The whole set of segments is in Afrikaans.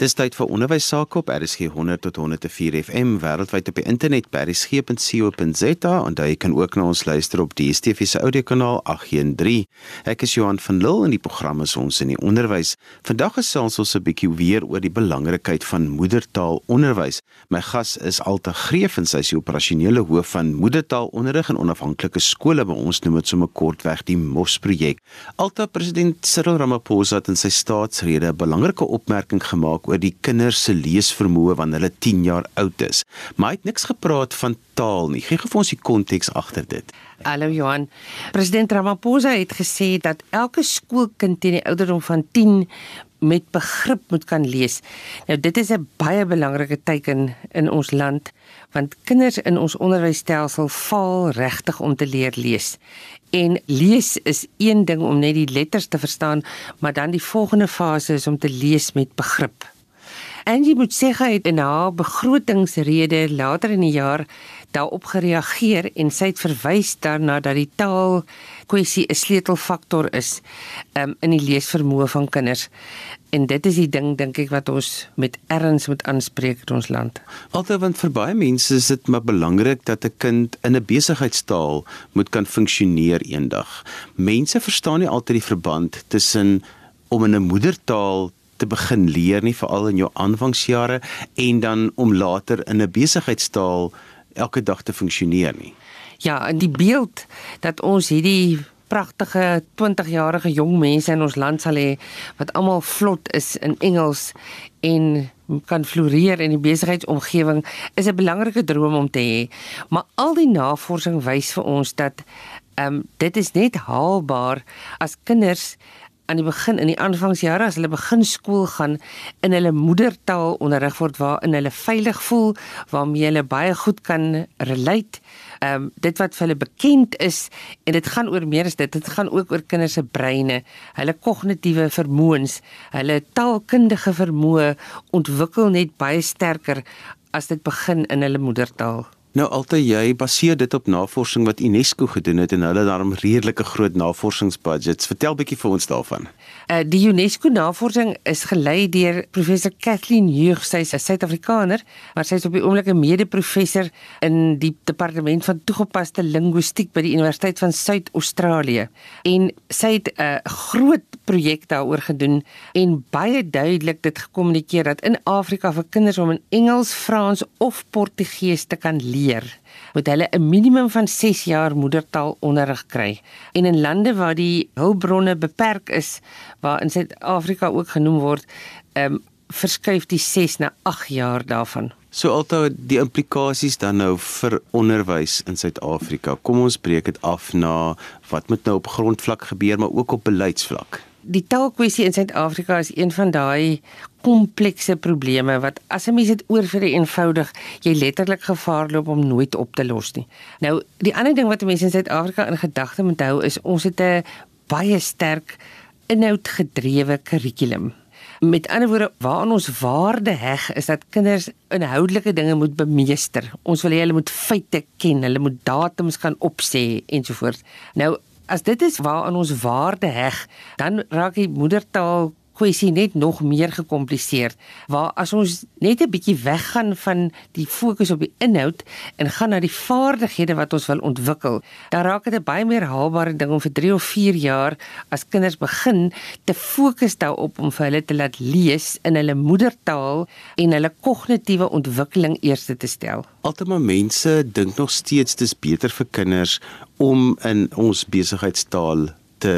Dis tyd vir onderwys sake op RSG 100 tot 104 FM wêreldwyd op die internet by rsg.co.za en jy kan ook na ons luister op die DSTV se audiokanaal 813. Ek is Johan van Lille en die program is ons in die onderwys. Vandag gesels ons 'n bietjie weer oor die belangrikheid van moedertaalonderwys. My gas is Alta Greef en sy is die operasionele hoof van moedertaalonderrig in onafhanklike skole by ons noem dit sommer kortweg die MOS projek. Alta president Cyril Ramaphosa het in sy staatsrede 'n belangrike opmerking gemaak oor die kinders se leesvermoë wanneer hulle 10 jaar oud is. Maar hy het niks gepraat van taal nie. Gee gou ons die konteks agter dit. Hallo Johan. President Ramaphosa het gesê dat elke skoolkind teen die ouderdom van 10 met begrip moet kan lees. Nou dit is 'n baie belangrike teken in ons land want kinders in ons onderwysstelsel val regtig om te leer lees. En lees is een ding om net die letters te verstaan, maar dan die volgende fase is om te lees met begrip. Angie hy het in haar begrotingsrede later in die jaar daarop gereageer en sy het verwys daarna dat die taal kwessie 'n sleutelfaktor is um, in die leesvermoë van kinders. En dit is die ding dink ek wat ons met erns moet aanspreek in ons land. Altyd want vir baie mense is dit maar belangrik dat 'n kind in 'n besigheidstaal moet kan funksioneer eendag. Mense verstaan nie altyd die verband tussen om in 'n moedertaal te begin leer nie veral in jou aanvangsjare en dan om later in 'n besigheidstaal elke dag te funksioneer nie. Ja, en die beeld dat ons hierdie pragtige 20-jarige jong mense in ons land sal hê wat almal vlot is in Engels en kan floreer in die besigheidsomgewing is 'n belangrike droom om te hê. Maar al die navorsing wys vir ons dat ehm um, dit is net haalbaar as kinders aan die begin in die aanvangsjare as hulle begin skool gaan in hulle moedertaal onderrig word waarin hulle veilig voel, waarmee hulle baie goed kan relate. Ehm um, dit wat vir hulle bekend is en dit gaan oor meer as dit, dit gaan ook oor kinders se breine, hulle kognitiewe vermoëns, hulle taalkundige vermoë ontwikkel net baie sterker as dit begin in hulle moedertaal. Nou altyd jy baseer dit op navorsing wat UNESCO gedoen het en hulle daarom redelike groot navorsingsbudgets. Vertel bietjie vir ons daarvan. Uh die UNESCO navorsing is gelei deur professor Kathleen Huug, sy is 'n Suid-Afrikaner, maar sy is op die oomblik 'n mede-professor in die departement van toegepaste linguistiek by die Universiteit van Suid-Australië. En sy het 'n uh, groot projek daaroor gedoen en baie duidelik dit gekommunikeer dat in Afrika vir kinders om in Engels, Frans of Portugees te kan leer leer, moet hulle 'n minimum van 6 jaar moedertaal onderrig kry. En in lande waar die hulpbronne beperk is, waar in Suid-Afrika ook genoem word, ehm um, verskuif die 6 na 8 jaar daarvan. So altyd die implikasies dan nou vir onderwys in Suid-Afrika. Kom ons breek dit af na wat moet nou op grondvlak gebeur, maar ook op beleidsvlak die taalkwessie in Suid-Afrika is een van daai komplekse probleme wat as 'n mens dit oor vir eenvoudig jy letterlik gevaar loop om nooit op te los nie. Nou, die ander ding wat mense in Suid-Afrika in gedagte moet hou is ons het 'n baie sterk inhoudgedrewe kurrikulum. Met ander woorde, waar ons waarde heg is dat kinders inhoudelike dinge moet bemeester. Ons wil hê hulle moet feite ken, hulle moet datums kan opsê ensovoorts. Nou as dit is waaraan ons waarde heg, dan raak die moedertaal kwessie net nog meer gekompliseer. Waar as ons net 'n bietjie weggaan van die fokus op die inhoud en gaan na die vaardighede wat ons wil ontwikkel, dan raak dit 'n baie meer haalbare ding om vir 3 of 4 jaar as kinders begin te fokus daarop om vir hulle te laat lees in hulle moedertaal en hulle kognitiewe ontwikkeling eers te stel. Altemal mense dink nog steeds dis beter vir kinders om in ons besigheidstaal te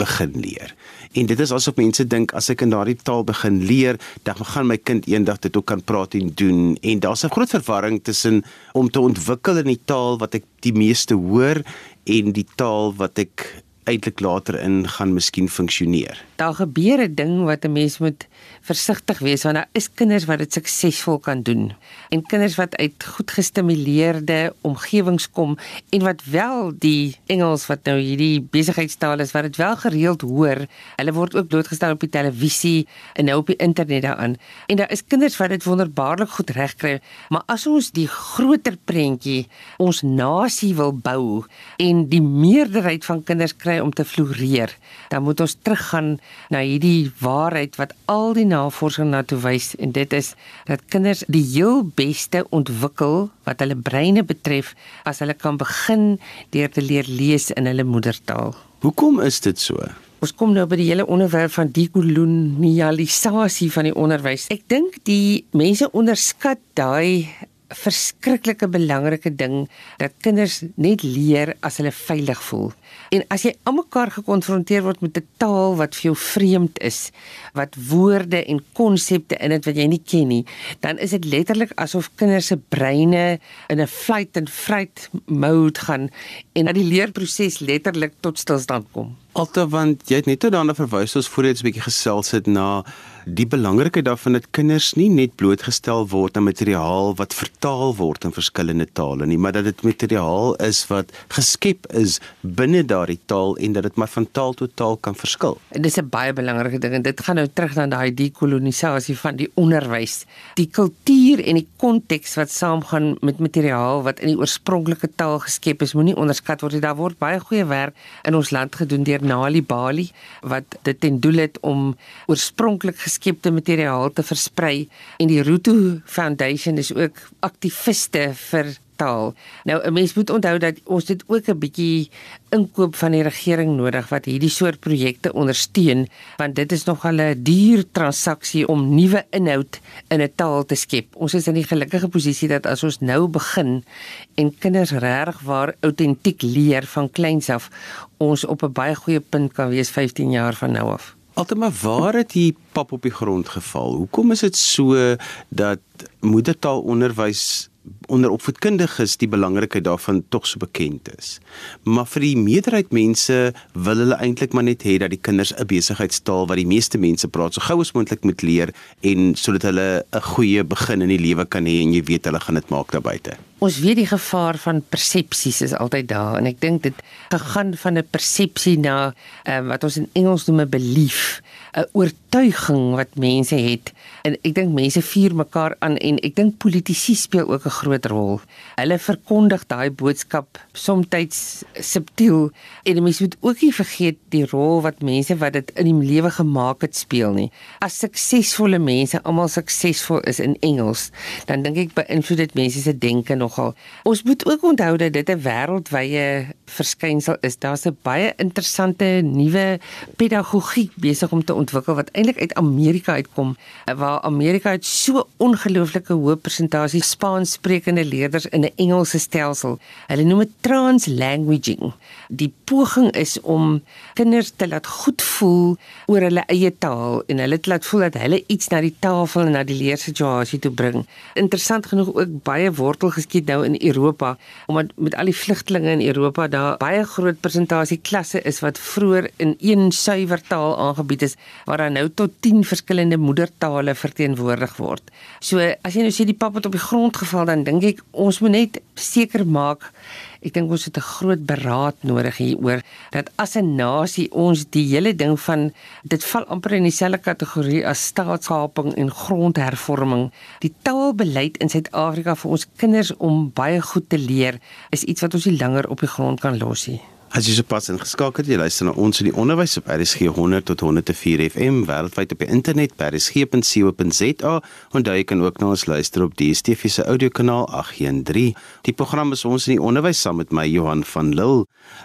begin leer. En dit is asof mense dink as ek in daardie taal begin leer, dan gaan my kind eendag dit ook kan praat en doen. En daar's 'n groot verwarring tussen om te ontwikkel in die taal wat ek die meeste hoor en die taal wat ek eintlik later in gaan miskien funksioneer. Daar gebeur 'n ding wat 'n mens moet versigtig wees want daar is kinders wat dit suksesvol kan doen en kinders wat uit goed gestimuleerde omgewings kom en wat wel die Engels wat nou hierdie besigheidstaal is wat dit wel gereeld hoor. Hulle word ook blootgestel op die televisie en nou op die internet daaraan. En daar is kinders wat dit wonderbaarlik goed regkry, maar as ons die groter prentjie ons nasie wil bou en die meerderheid van kinders kry kry om te floreer, dan moet ons teruggaan na hierdie waarheid wat al die navorsing na toe wys en dit is dat kinders die heel beste ontwikkel wat hulle breine betref as hulle kan begin deur te leer lees in hulle moedertaal. Hoekom is dit so? Ons kom nou by die hele onderwerp van dekolonialisasie van die onderwys. Ek dink die mense onderskat daai verskriklike belangrike ding dat kinders net leer as hulle veilig voel. En as jy almekaar gekonfronteer word met 'n taal wat vir jou vreemd is, wat woorde en konsepte in dit wat jy nie ken nie, dan is dit letterlik asof kinders se breine in 'n flight and fright mode gaan en dat die leerproses letterlik tot stilstand kom. Alta want jy het net nou daarna verwys ons voorheen 'n bietjie gesels het na die belangrikheid daarvan dat kinders nie net blootgestel word aan materiaal wat vertaal word in verskillende tale nie, maar dat dit materiaal is wat geskep is binne daardie taal en dat dit maar van taal tot taal kan verskil. En dis 'n baie belangrike ding en dit gaan nou terug na daai dekolonisasie van die onderwys. Die kultuur en die konteks wat saamgaan met materiaal wat in die oorspronklike taal geskep is, moenie onderskat word nie. Daar word baie goeie werk in ons land gedoen deur Nali Bali wat dit ten doel het om oorspronklik geskepte materiaal te versprei. En die Ruto Foundation is ook aktiviste vir taal. Nou 'n mens moet onthou dat ons dit ook 'n bietjie inkoop van die regering nodig wat hierdie soort projekte ondersteun want dit is nogal 'n duur transaksie om nuwe inhoud in 'n taal te skep. Ons is in die gelukkige posisie dat as ons nou begin en kinders regtig waar autentiek leer van kleins af, ons op 'n baie goeie punt kan wees 15 jaar van nou af. Altema waar het hier pap op die grond geval? Hoekom is dit so dat moedertaalonderwys onder opvoedkundiges die belangrikheid daarvan tog so bekend is. Maar vir die meerderheid mense wil hulle eintlik maar net hê dat die kinders 'n besigheidstaal wat die meeste mense praat so gou as moontlik moet leer en sodat hulle 'n goeie begin in die lewe kan hê en jy weet hulle gaan dit maak daar buite. Ons weet die gevaar van persepsies is altyd daar en ek dink dit gegaan van 'n persepsie na um, wat ons in Engels noem 'n belief, 'n oortuiging wat mense het. En ek dink mense vier mekaar aan en ek dink politici speel ook 'n groot rol. Hulle verkondig daai boodskap soms subtiel en mense moet ook nie vergeet die rol wat mense wat dit in die lewe gemaak het speel nie. As suksesvolle mense almal suksesvol is in Engels, dan dink ek beïnvloed dit mense se denke nogal. Ons moet ook onthou dat dit 'n wêreldwye verskynsel is. Daar's 'n baie interessante nuwe pedagogiek besig om te ontwikkel wat eintlik uit Amerika uitkom, waar Amerika het so ongelooflike hoë persentasie Spaans sprekende leerders in 'n Engelse stelsel. Hulle noem dit translanguaging. Die poging is om kinders te laat goed voel oor hulle eie taal en hulle te laat voel dat hulle iets na die tafel en na die leersituasie toe bring. Interessant genoeg ook baie wortel geskiet nou in Europa omdat met al die vlugtelinge in Europa daar baie groot persentasie klasse is wat vroeër in een suiwer taal aangebied is waar daar nou tot 10 verskillende moedertale verteenwoordig word. So as jy nou sê die pap het op die grond geval dan dink ek ons moet net seker maak ek dink ons het 'n groot beraad nodig hieroor dat as 'n nasie ons die hele ding van dit val amper in dieselfde kategorie as staatskaping en grondhervorming die taalbeleid in Suid-Afrika vir ons kinders om baie goed te leer is iets wat ons nie langer op die grond kan los nie As jy sopas ingeskakel het, jy luister na ons in die onderwys op RSG 100 tot 104 FM wêreldwyd op die internet by rsg.co.za en jy kan ook na ons luister op die DSTV se audiokanaal 813. Die program is ons in die onderwys saam met my Johan van Lille.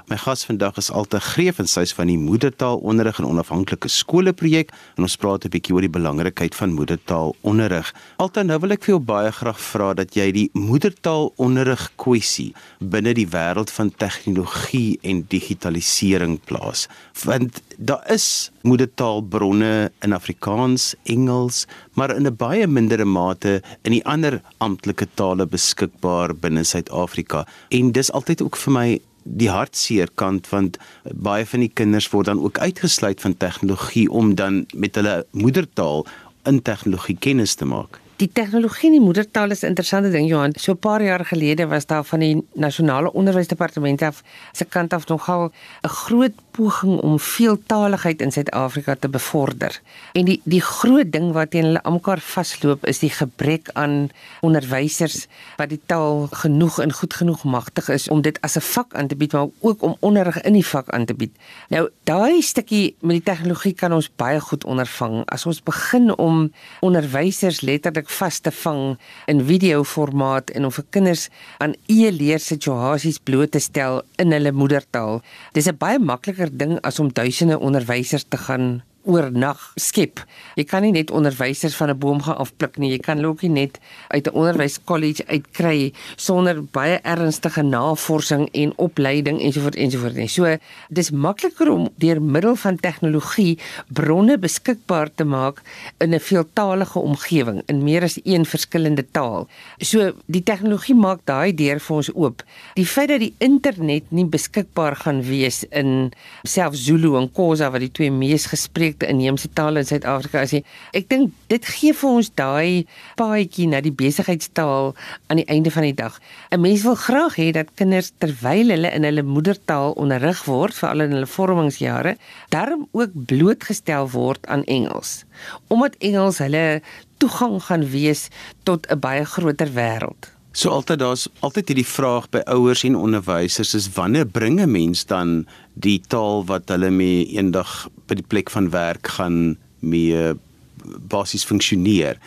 My gas vandag is Alte Greef en sy is van die moedertaalonderrig en onafhanklike skole projek en ons praat 'n bietjie oor die belangrikheid van moedertaalonderrig. Alte, nou wil ek vir jou baie graag vra dat jy die moedertaalonderrig kwessie binne die wêreld van tegnologie en digitalisering plaas want daar is moedertaalbronne in Afrikaans, Engels, maar in 'n baie mindere mate in die ander amptelike tale beskikbaar binne Suid-Afrika en dis altyd ook vir my die hartseer kant want baie van die kinders word dan ook uitgesluit van tegnologie om dan met hulle moedertaal in tegnologie kennis te maak. Die tegnologie in die moedertaal is 'n interessante ding Johan. So 'n paar jaar gelede was daar van die nasionale onderwysdepartement af se kant af nogal 'n groot poging om veeltaligheid in Suid-Afrika te bevorder. En die die groot ding wat teen hulle almekaar vasloop is die gebrek aan onderwysers wat die taal genoeg en goed genoeg magtig is om dit as 'n vak aan te bied maar ook om onderrig in die vak aan te bied. Nou daai stukkie met die tegnologie kan ons baie goed ondervang as ons begin om onderwysers letterlik vas te vang in videoformaat en om vir kinders aan e-leer situasies bloot te stel in hulle moedertaal. Dis 'n baie makliker ding as om duisende onderwysers te gaan oornag skep. Jy kan nie net onderwysers van 'n boom gaan afpluk nie. Jy kan hulle ook nie net uit 'n onderwyskollege uitkry sonder baie ernstige navorsing en opleiding ensovoorts ensovoorts nie. So dis makliker om deur middel van tegnologie bronne beskikbaar te maak in 'n veeltaalige omgewing in meer as een verskillende taal. So die tegnologie maak daai deur vir ons oop. Die feit dat die internet nie beskikbaar gaan wees in selfs Zulu en Xhosa wat die twee mees gespreek inheemse tale in Suid-Afrika is nie. Ek dink dit gee vir ons daai paadjie na die besigheidstaal aan die einde van die dag. 'n Mens wil graag hê dat kinders terwyl hulle in hulle moedertaal onderrig word, veral in hulle vormingsjare, daarom ook blootgestel word aan Engels, omdat Engels hulle toegang gaan wees tot 'n baie groter wêreld. So altyd daar's altyd hierdie vraag by ouers en onderwysers is wanneer bring 'n mens dan die taal wat hulle mee eendag by die plek van werk gaan mee basies funksioneer.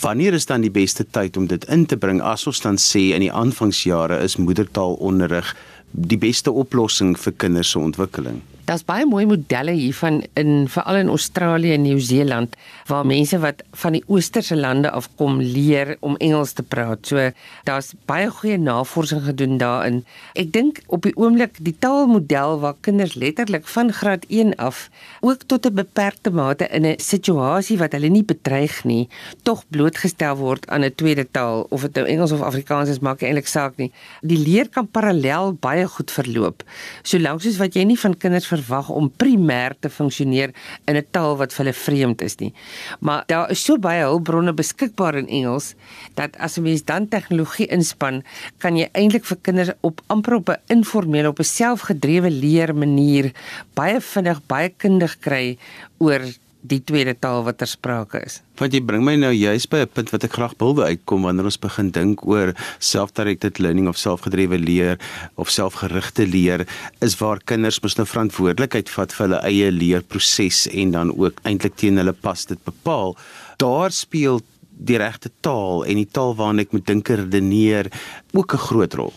Wanneer is dan die beste tyd om dit in te bring as ons dan sê in die aanvangsjare is moedertaalonderrig die beste oplossing vir kinders se ontwikkeling? Daar's baie mooi modelle hiervan in veral in Australië en Nieu-Seeland waar mense wat van die oosterse lande afkom leer om Engels te praat. So daar's baie goeie navorsing gedoen daarin. Ek dink op die oomblik die taalmodel waar kinders letterlik van graad 1 af ook tot 'n beperkte mate in 'n situasie wat hulle nie bedreig nie, tog blootgestel word aan 'n tweede taal of dit nou Engels of Afrikaans is maak eintlik saak nie. Die leer kan parallel baie goed verloop. Solank soos wat jy nie van kinders verwag om primêr te funksioneer in 'n taal wat vir hulle vreemd is nie. Maar daar is so baie hulpbronne beskikbaar in Engels dat as 'n mens dan tegnologie inspann, kan jy eintlik vir kinders op amper op 'n informele op 'n selfgedrewe leer manier baie vinnig baie kundig kry oor die tweede taal wat ter sprake is. Want jy bring my nou juist by 'n punt wat ek graag wil uitkom wanneer ons begin dink oor self-directed learning of selfgedrewe leer of selfgerigte leer is waar kinders mos nou verantwoordelikheid vat vir hulle eie leerproses en dan ook eintlik teen hulle pas dit bepaal. Daar speel die regte taal en die taal waarna ek moet dink en redeneer ook 'n groot rol.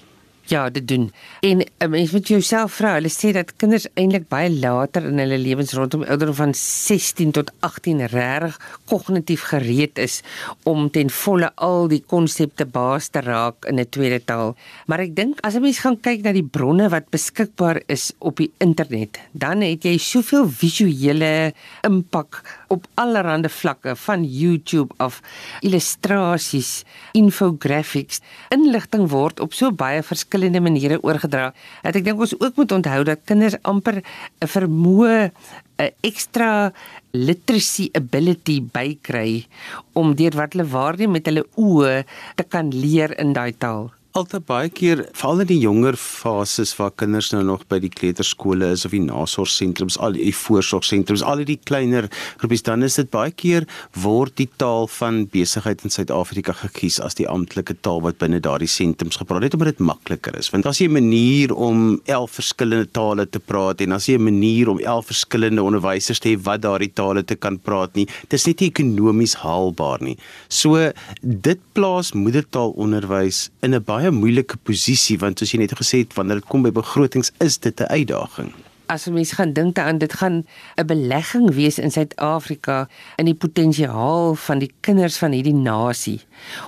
Ja, dit doen. En 'n eh, mens moet jouself vra, hulle sê dat kinders eintlik baie later in hulle lewens rondom ouderdom van 16 tot 18 regtig kognitief gereed is om ten volle al die konsepte baas te raak in 'n tweede taal. Maar ek dink as 'n mens gaan kyk na die bronne wat beskikbaar is op die internet, dan het jy soveel visuele impak op allerlei vlakke van YouTube af illustrasies, infographics, inligting word op so baie verskillende maniere oorgedra. Dat ek dink ons ook moet onthou dat kinders amper 'n vermoë 'n ekstra literacy ability bykry om deur wat hulle waarneem met hulle oë te kan leer in daai taal altyd baie keer veral in die jonger fases waar kinders nou nog by die kleuterskole is of die nasorgsentrums, al die voorsorgsentrums, al die kleiner groepies dan is dit baie keer word die taal van besigheid in Suid-Afrika gekies as die amptelike taal wat binne daardie sentrums gepraat word omdat dit makliker is. Want as jy 'n manier om 11 verskillende tale te praat en as jy 'n manier om 11 verskillende onderwysers te hê wat daardie tale te kan praat nie, dis net nie ekonomies haalbaar nie. So dit plaas moedertaalonderwys in 'n baie baie moeilike posisie want soos jy net gesê het wanneer dit kom by begrotings is dit 'n uitdaging as mens gaan dink daaraan dit gaan 'n belegging wees in Suid-Afrika in die potensiaal van die kinders van hierdie nasie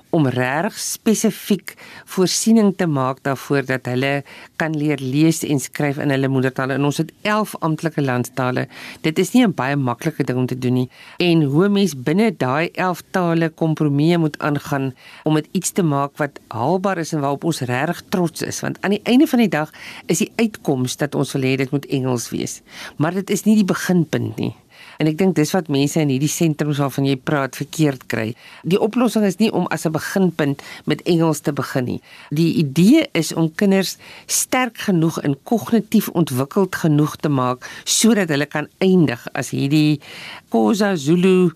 om reg spesifiek voorsiening te maak daarvoor dat hulle kan leer lees en skryf in hulle moedertaal en ons het 11 amptelike landstale. Dit is nie 'n baie maklike ding om te doen nie. En hoe mens binne daai 11 tale kompromieë moet aangaan om dit iets te maak wat haalbaar is en waarop ons reg trots is. Want aan die einde van die dag is die uitkoms dat ons wil hê dit moet Engels Engels wees. Maar dit is nie die beginpunt nie. En ek dink dis wat mense in hierdie sentrums waarvan jy praat verkeerd kry. Die oplossing is nie om as 'n beginpunt met Engels te begin nie. Die idee is om kinders sterk genoeg en kognitief ontwikkeld genoeg te maak sodat hulle kan eindig as hierdie Khoza Zulu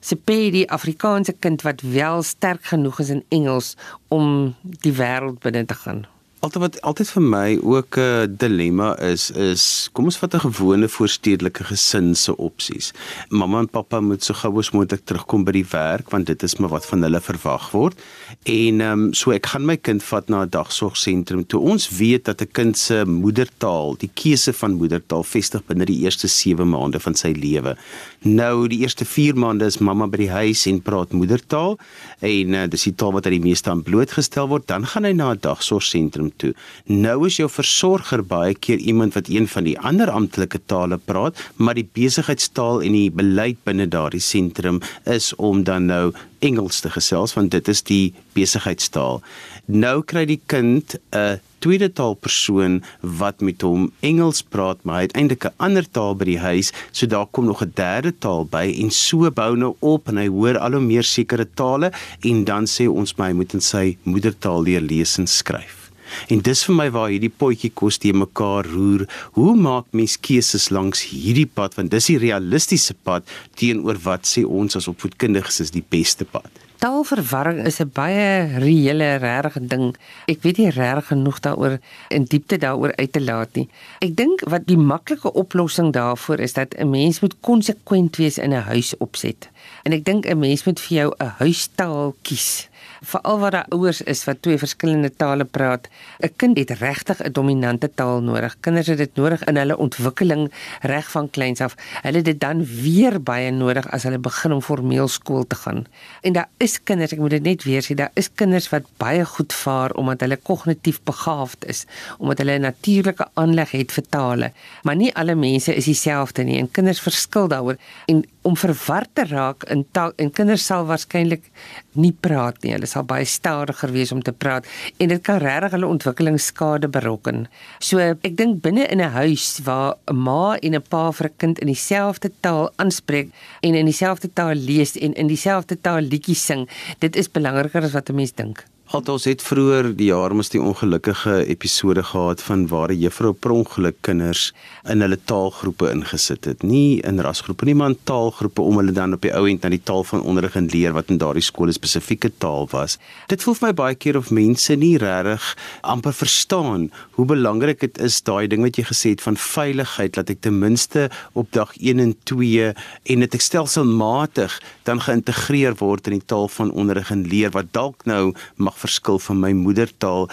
Sepedi Afrikaanse kind wat wel sterk genoeg is in Engels om die wêreld binne te gaan. Altyd wat altyd vir my ook 'n uh, dilemma is is kom ons vat 'n gewone voorstedelike gesin se opsies. Mamma en pappa moet so gou as moontlik terugkom by die werk want dit is maar wat van hulle verwag word. En ehm um, so ek gaan my kind vat na 'n dagsorgsentrum toe ons weet dat 'n kind se moedertaal, die keuse van moedertaal vestig binne die eerste 7 maande van sy lewe. Nou die eerste 4 maande is mamma by die huis en praat moedertaal en uh, dis die taal wat hy die meeste aan blootgestel word, dan gaan hy na 'n dagsorgsentrum toe. Nou is jou versorger baie keer iemand wat een van die ander amptelike tale praat, maar die besigheidstaal en die beleid binne daardie sentrum is om dan nou Engels te gesels want dit is die besigheidstaal. Nou kry die kind 'n tweede taalpersoon wat met hom Engels praat, maar hy het eintlik 'n ander taal by die huis, so daar kom nog 'n derde taal by en so bou nou op en hy hoor al hoe meer sekere tale en dan sê ons my moet in sy moedertaal leer lees en skryf. En dis vir my waar hierdie potjie kos te mekaar roer. Hoe maak mens keuses langs hierdie pad want dis die realistiese pad teenoor wat sê ons as opvoedkundiges is die beste pad. Taalverwarring is 'n baie reële regte ding. Ek weet nie reg genoeg daaroor in diepte daaroor uit te laat nie. Ek dink wat die maklike oplossing daarvoor is dat 'n mens moet konsekwent wees in 'n huis opset. En ek dink 'n mens moet vir jou 'n huistaal kies veral wat daar ouers is wat twee verskillende tale praat. 'n Kind het regtig 'n dominante taal nodig. Kinders het dit nodig in hulle ontwikkeling reg van kleins af. Hulle het dit dan weer baie nodig as hulle begin om formeel skool te gaan. En daar is kinders, ek moet dit net weer sê, daar is kinders wat baie goed vaar omdat hulle kognitief begaafd is, omdat hulle 'n natuurlike aanleg het vir tale. Maar nie alle mense is dieselfde nie en kinders verskil daaroor en om verward te raak in taal en kinders sal waarskynlik nie praat nie. Hulle sal baie stadiger wees om te praat en dit kan regtig hulle ontwikkelingsskade berokken. So ek dink binne in 'n huis waar 'n ma en 'n pa vir 'n kind in dieselfde taal aanspreek en in dieselfde taal lees en in dieselfde taal liedjies sing, dit is belangriker as wat 'n mens dink. Althans het vroeër die jaar mos die ongelukkige episode gehad van waar 'n juffrou per ongeluk kinders in hulle taalgroepe ingesit het. Nie in rasgroepe nie, maar in taalgroepe om hulle dan op die ou end na die taal van onderrig en leer wat in daardie skool 'n spesifieke taal was. Dit voel vir my baie keer of mense nie regtig amper verstaan hoe belangrik dit is daai ding wat jy gesê het van veiligheid dat ek ten minste op dag 1 en 2 en dit stelselmatig dan geïntegreer word in die taal van onderrig en leer wat dalk nou mag verskil van my moedertaal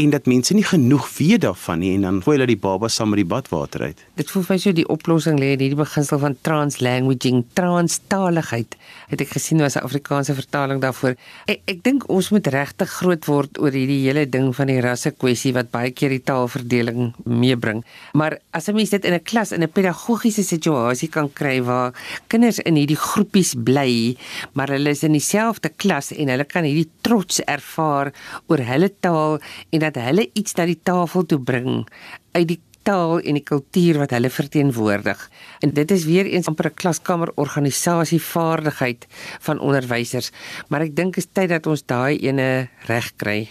en dat mense nie genoeg weet daarvan nie en dan gooi hulle die baba saam met die badwater uit. Dit voel vir my so die oplossing lê in hierdie beginsel van translanguaging, transtaligheid. Het ek gesien was 'n Afrikaanse vertaling daarvoor. Ek ek dink ons moet regtig groot word oor hierdie hele ding van die rasse kwessie wat baie keer die taalverdeling meebring. Maar as 'n mens dit in 'n klas in 'n pedagogiese situasie kan kry waar kinders in hierdie groepies bly, maar hulle is in dieselfde klas en hulle kan hierdie trots ervaar oor hulle taal en hulle iets na die tafel toe bring uit die taal en die kultuur wat hulle verteenwoordig. En dit is weer eens amper 'n klaskamer organisasie vaardigheid van onderwysers, maar ek dink is tyd dat ons daai ene reg kry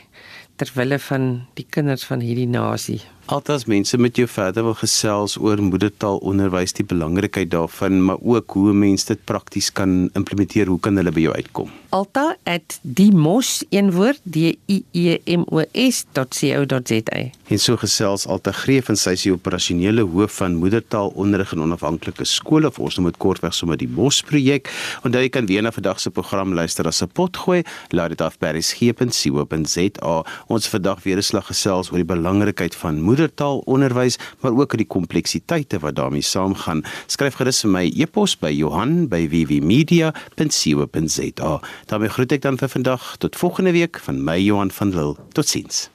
ter wille van die kinders van hierdie nasie. Altas mense met jou verder wil gesels oor moedertaalonderwys, die belangrikheid daarvan, maar ook hoe mense dit prakties kan implementeer, hoe kan hulle by jou uitkom? alta@dimos een woord d i e m o s.co.za. En so gesels Alta Greef en sy is die operasionele hoof van moedertaalonderrig in onafhanklike skole of ons noem dit kortweg sommer die MOS projek. Onthou jy kan weer na vandag se program luister as 'n potgooi. Laat dit af by resgep.co.za. Ons vandag weer 'n slag gesels oor die belangrikheid van moedertaalonderwys, maar ook oor die kompleksiteite wat daarmee saamgaan. Skryf gerus vir my e-pos by Johan@vvmedia.co.za daarmee groet ek dan vir vandag tot volgende week van my Johan van Lille. Totsiens